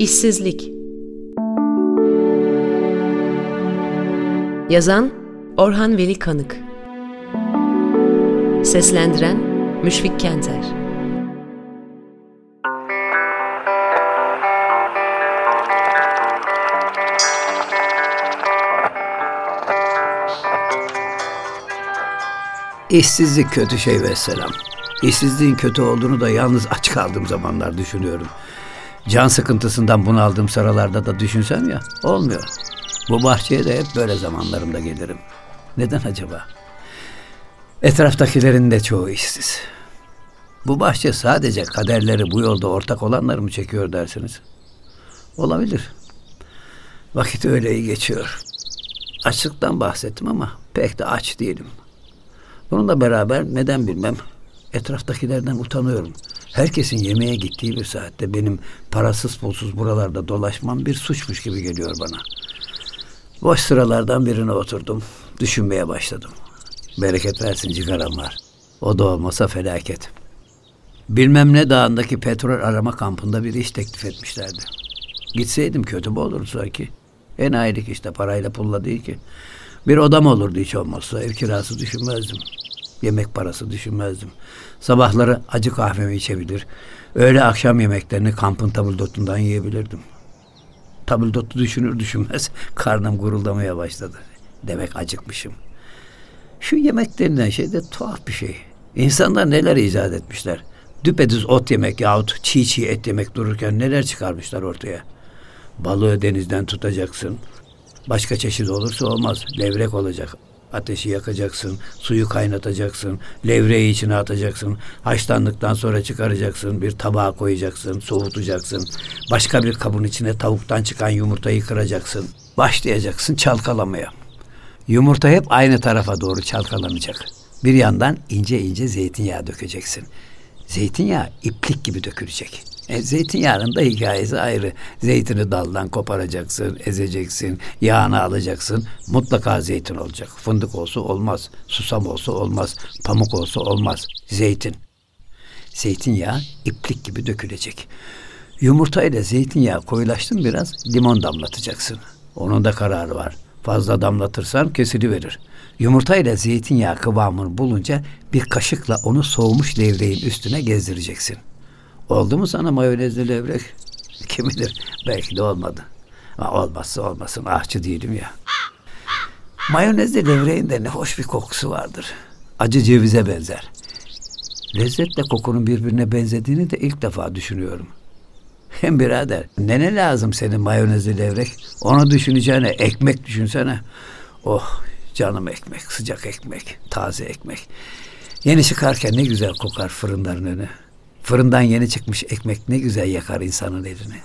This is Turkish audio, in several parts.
İşsizlik Yazan Orhan Veli Kanık Seslendiren Müşfik Kenter İşsizlik kötü şey ve selam. İşsizliğin kötü olduğunu da yalnız aç kaldığım zamanlar düşünüyorum. Can sıkıntısından bunaldığım sıralarda da düşünsem ya olmuyor. Bu bahçeye de hep böyle zamanlarımda gelirim. Neden acaba? Etraftakilerin de çoğu işsiz. Bu bahçe sadece kaderleri bu yolda ortak olanları mı çekiyor dersiniz? Olabilir. Vakit öyle iyi geçiyor. Açlıktan bahsettim ama pek de aç değilim. Bununla beraber neden bilmem etraftakilerden utanıyorum. Herkesin yemeğe gittiği bir saatte benim parasız pulsuz buralarda dolaşmam bir suçmuş gibi geliyor bana. Boş sıralardan birine oturdum. Düşünmeye başladım. Bereket versin cigaram var. O da olmasa felaket. Bilmem ne dağındaki petrol arama kampında bir iş teklif etmişlerdi. Gitseydim kötü mü olurdu sanki? Enayilik işte parayla pulla değil ki. Bir odam olurdu hiç olmazsa. Ev kirası düşünmezdim. Yemek parası düşünmezdim. Sabahları acı kahvemi içebilir. Öğle akşam yemeklerini kampın tabuldotundan yiyebilirdim. Tabuldotu düşünür düşünmez karnım guruldamaya başladı. Demek acıkmışım. Şu yemek denilen şey de tuhaf bir şey. İnsanlar neler icat etmişler. Düpedüz ot yemek yahut çiğ çiğ et yemek dururken neler çıkarmışlar ortaya. Balığı denizden tutacaksın. Başka çeşit olursa olmaz. Levrek olacak. Ateşi yakacaksın, suyu kaynatacaksın, levreyi içine atacaksın, haşlandıktan sonra çıkaracaksın, bir tabağa koyacaksın, soğutacaksın. Başka bir kabın içine tavuktan çıkan yumurtayı kıracaksın. Başlayacaksın çalkalamaya. Yumurta hep aynı tarafa doğru çalkalanacak. Bir yandan ince ince zeytinyağı dökeceksin. Zeytinyağı iplik gibi dökülecek. E, zeytinyağının da hikayesi ayrı. Zeytini daldan koparacaksın, ezeceksin, yağını alacaksın. Mutlaka zeytin olacak. Fındık olsa olmaz, susam olsa olmaz, pamuk olsa olmaz. Zeytin. Zeytinyağı iplik gibi dökülecek. Yumurta ile zeytinyağı koyulaştın biraz limon damlatacaksın. Onun da kararı var. Fazla damlatırsan kesiliverir. Yumurta ile zeytinyağı kıvamını bulunca bir kaşıkla onu soğumuş levreğin üstüne gezdireceksin. Oldu mu sana mayonezli levrek? Kim bilir belki de olmadı. Ama olmazsa olmasın ahçı değilim ya. Mayonezli levreğin de ne hoş bir kokusu vardır. Acı cevize benzer. Lezzetle kokunun birbirine benzediğini de ilk defa düşünüyorum. Hem birader ne ne lazım senin mayonezli levrek? Onu düşüneceğine ekmek düşünsene. Oh canım ekmek, sıcak ekmek, taze ekmek. Yeni çıkarken ne güzel kokar fırınların önü. Fırından yeni çıkmış ekmek ne güzel yakar insanın elini.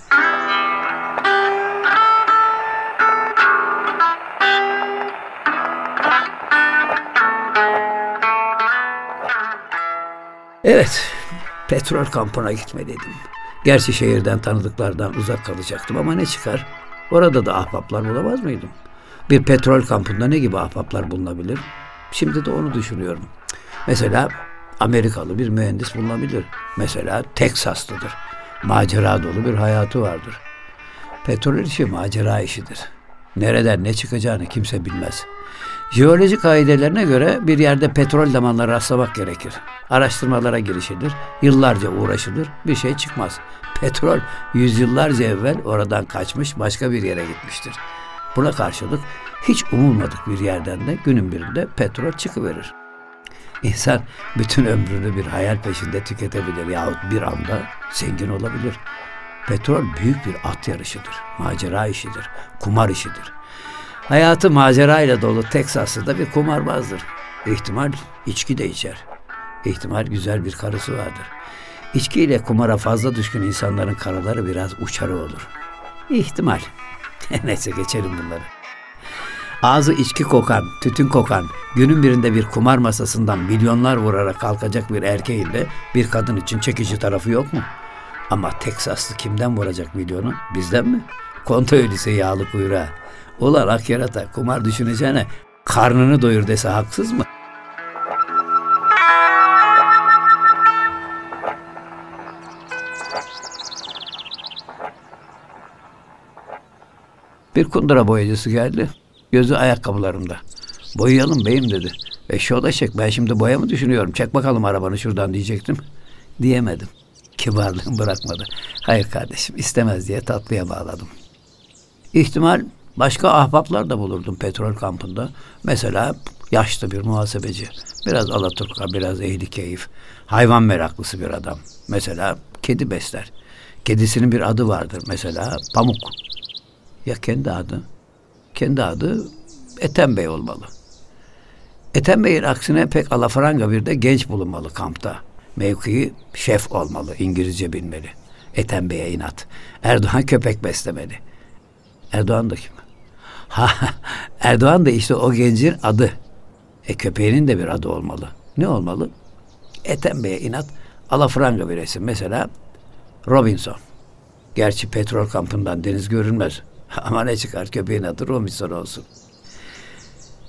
Evet, petrol kampına gitmeliydim. Gerçi şehirden tanıdıklardan uzak kalacaktım ama ne çıkar? Orada da ahbaplar bulamaz mıydım? Bir petrol kampında ne gibi ahbaplar bulunabilir? Şimdi de onu düşünüyorum. Mesela Amerikalı bir mühendis bulunabilir. Mesela Teksaslıdır. Macera dolu bir hayatı vardır. Petrol işi macera işidir. Nereden ne çıkacağını kimse bilmez. Jeolojik kaidelerine göre bir yerde petrol damarları rastlamak gerekir. Araştırmalara girişilir, yıllarca uğraşılır, bir şey çıkmaz. Petrol yüzyıllarca evvel oradan kaçmış başka bir yere gitmiştir. Buna karşılık hiç umulmadık bir yerden de günün birinde petrol çıkıverir. İnsan bütün ömrünü bir hayal peşinde tüketebilir yahut bir anda zengin olabilir. Petrol büyük bir at yarışıdır, macera işidir, kumar işidir. Hayatı macera ile dolu Teksaslı da bir kumarbazdır. İhtimal içki de içer. İhtimal güzel bir karısı vardır. İçki ile kumara fazla düşkün insanların karıları biraz uçarı olur. İhtimal. Neyse geçelim bunları. Ağzı içki kokan, tütün kokan, günün birinde bir kumar masasından milyonlar vurarak kalkacak bir erkeğin de bir kadın için çekici tarafı yok mu? Ama Teksaslı kimden vuracak milyonu? Bizden mi? Konta öyleyse yağlı kuyruğa. Ulan ak yarata kumar düşüneceğine karnını doyur dese haksız mı? Bir kundura boyacısı geldi. Gözü ayakkabılarımda. Boyayalım beyim dedi. E şoda çek ben şimdi boya mı düşünüyorum. Çek bakalım arabanı şuradan diyecektim. Diyemedim. Kibarlığım bırakmadı. Hayır kardeşim istemez diye tatlıya bağladım. İhtimal başka ahbaplar da bulurdum petrol kampında. Mesela yaşlı bir muhasebeci. Biraz alaturka, biraz ehli keyif. Hayvan meraklısı bir adam. Mesela kedi besler. Kedisinin bir adı vardır. Mesela Pamuk. Ya kendi adı? Kendi adı Ethem Bey olmalı. Ethem Bey'in aksine pek alafranga bir de genç bulunmalı kampta. Mevkii şef olmalı, İngilizce bilmeli. Ethem Bey'e inat. Erdoğan köpek beslemeli. Erdoğan da kim? Ha, Erdoğan da işte o gencin adı. E köpeğinin de bir adı olmalı. Ne olmalı? Ethem Bey'e inat alafranga bir resim. Mesela Robinson. Gerçi petrol kampından deniz görünmez. Ama ne çıkar köpeğin adı Robinson olsun.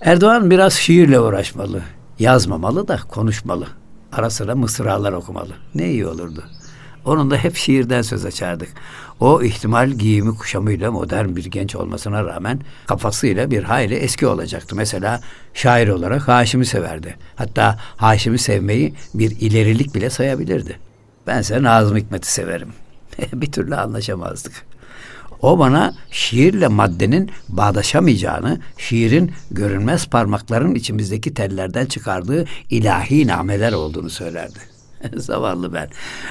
Erdoğan biraz şiirle uğraşmalı. Yazmamalı da konuşmalı. Ara sıra mısralar okumalı. Ne iyi olurdu. Onun da hep şiirden söz açardık. O ihtimal giyimi kuşamıyla modern bir genç olmasına rağmen kafasıyla bir hayli eski olacaktı. Mesela şair olarak Haşim'i severdi. Hatta Haşim'i sevmeyi bir ilerilik bile sayabilirdi. Bense Nazım Hikmet'i severim. bir türlü anlaşamazdık. O bana şiirle maddenin bağdaşamayacağını, şiirin görünmez parmakların içimizdeki tellerden çıkardığı ilahi nameler olduğunu söylerdi. Zavallı ben.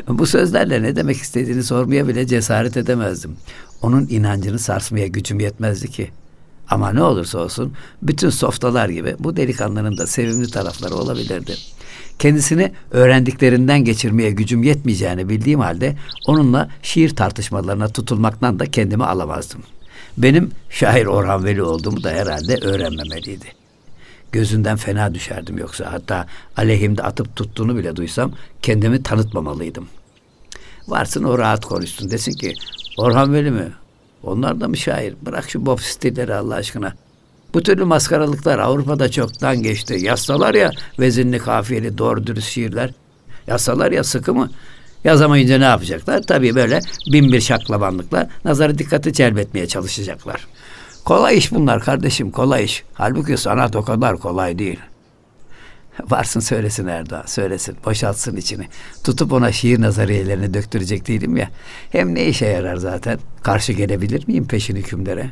Bu sözlerle ne demek istediğini sormaya bile cesaret edemezdim. Onun inancını sarsmaya gücüm yetmezdi ki. Ama ne olursa olsun bütün softalar gibi bu delikanlının da sevimli tarafları olabilirdi. Kendisini öğrendiklerinden geçirmeye gücüm yetmeyeceğini bildiğim halde onunla şiir tartışmalarına tutulmaktan da kendimi alamazdım. Benim şair Orhan Veli olduğumu da herhalde öğrenmemeliydi. Gözünden fena düşerdim yoksa hatta aleyhimde atıp tuttuğunu bile duysam kendimi tanıtmamalıydım. Varsın o rahat konuşsun desin ki Orhan Veli mi? Onlar da mı şair? Bırak şu bob stilleri Allah aşkına. Bu türlü maskaralıklar Avrupa'da çoktan geçti. Yazsalar ya vezinli kafiyeli doğru dürüst şiirler. Yazsalar ya sıkı mı? Yazamayınca ne yapacaklar? Tabii böyle bin bir şaklabanlıkla nazarı dikkati celbetmeye çalışacaklar. Kolay iş bunlar kardeşim kolay iş. Halbuki sanat o kadar kolay değil. Varsın söylesin Erdoğan söylesin boşaltsın içini. Tutup ona şiir nazariyelerini döktürecek değilim ya. Hem ne işe yarar zaten. Karşı gelebilir miyim peşin hükümlere?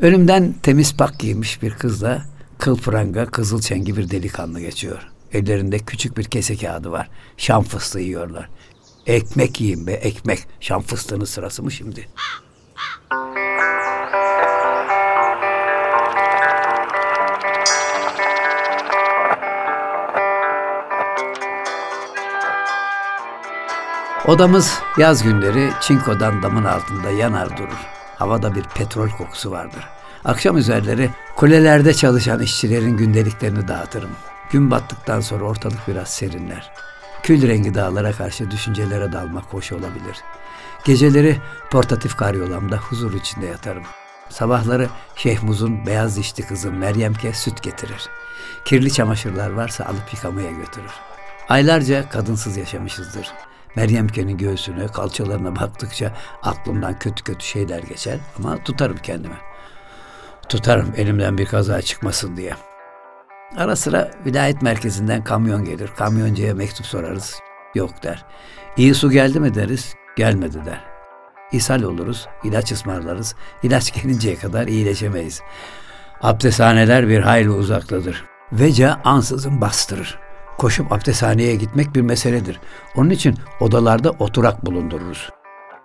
Önümden temiz pak giymiş bir kızla kıl pranga kızıl çengi bir delikanlı geçiyor. Ellerinde küçük bir kese kağıdı var. Şam fıstığı yiyorlar. Ekmek yiyin be ekmek. Şam fıstığının sırası mı şimdi? Odamız yaz günleri çinkodan damın altında yanar durur. Havada bir petrol kokusu vardır. Akşam üzerleri kulelerde çalışan işçilerin gündeliklerini dağıtırım. Gün battıktan sonra ortalık biraz serinler. Kül rengi dağlara karşı düşüncelere dalmak hoş olabilir. Geceleri portatif karyolamda huzur içinde yatarım. Sabahları Şeyh Muz'un beyaz dişli kızı Meryemke süt getirir. Kirli çamaşırlar varsa alıp yıkamaya götürür. Aylarca kadınsız yaşamışızdır. Meryemke'nin göğsüne, kalçalarına baktıkça aklımdan kötü kötü şeyler geçer ama tutarım kendimi. Tutarım elimden bir kaza çıkmasın diye. Ara sıra vilayet merkezinden kamyon gelir. Kamyoncuya mektup sorarız. Yok der. İyi su geldi mi deriz. Gelmedi der. İshal oluruz, ilaç ısmarlarız. İlaç gelinceye kadar iyileşemeyiz. Abdesthaneler bir hayli uzaktadır. Veca ansızın bastırır. Koşup abdesthaneye gitmek bir meseledir. Onun için odalarda oturak bulundururuz.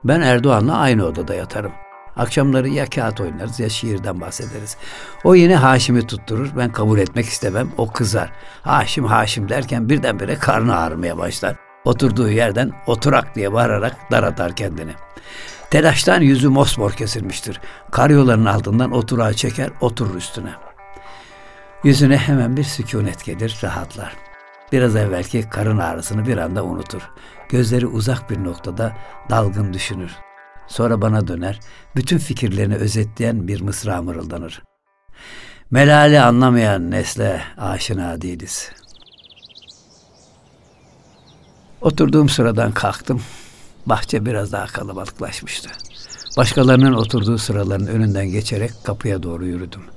Ben Erdoğan'la aynı odada yatarım. Akşamları ya kağıt oynarız ya şiirden bahsederiz. O yine Haşim'i tutturur. Ben kabul etmek istemem. O kızar. Haşim Haşim derken birdenbire karnı ağrımaya başlar. Oturduğu yerden oturak diye bağırarak dar atar kendini. Telaştan yüzü mosmor kesilmiştir. Karyoların altından oturağı çeker, oturur üstüne. Yüzüne hemen bir sükunet gelir, rahatlar. Biraz evvelki karın ağrısını bir anda unutur. Gözleri uzak bir noktada dalgın düşünür. Sonra bana döner, bütün fikirlerini özetleyen bir mısra mırıldanır. Melali anlamayan nesle aşina değiliz. Oturduğum sıradan kalktım. Bahçe biraz daha kalabalıklaşmıştı. Başkalarının oturduğu sıraların önünden geçerek kapıya doğru yürüdüm.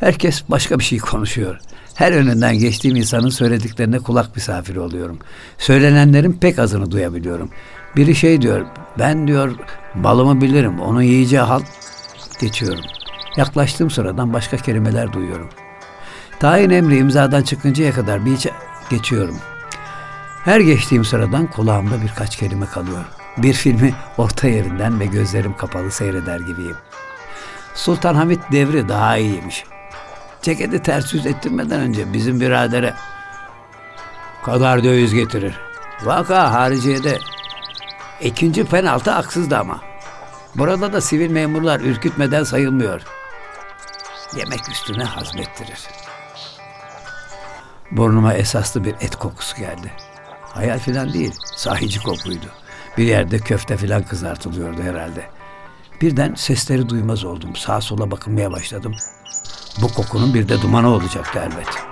Herkes başka bir şey konuşuyor. Her önünden geçtiğim insanın söylediklerine kulak misafiri oluyorum. Söylenenlerin pek azını duyabiliyorum. Biri şey diyor, ben diyor balımı bilirim, onun yiyeceği halt geçiyorum. Yaklaştığım sıradan başka kelimeler duyuyorum. Tayin emri imzadan çıkıncaya kadar bir içe geçiyorum. Her geçtiğim sıradan kulağımda birkaç kelime kalıyor. Bir filmi orta yerinden ve gözlerim kapalı seyreder gibiyim. Sultan Hamit devri daha iyiymiş. Ceketi ters yüz ettirmeden önce bizim biradere kadar döviz getirir. Vaka hariciyede ikinci penaltı haksızdı ama. Burada da sivil memurlar ürkütmeden sayılmıyor. Yemek üstüne hazmettirir. Burnuma esaslı bir et kokusu geldi. Hayal filan değil, sahici kokuydu. Bir yerde köfte filan kızartılıyordu herhalde. Birden sesleri duymaz oldum. Sağa sola bakınmaya başladım. Bu kokunun bir de dumanı olacaktı elbet.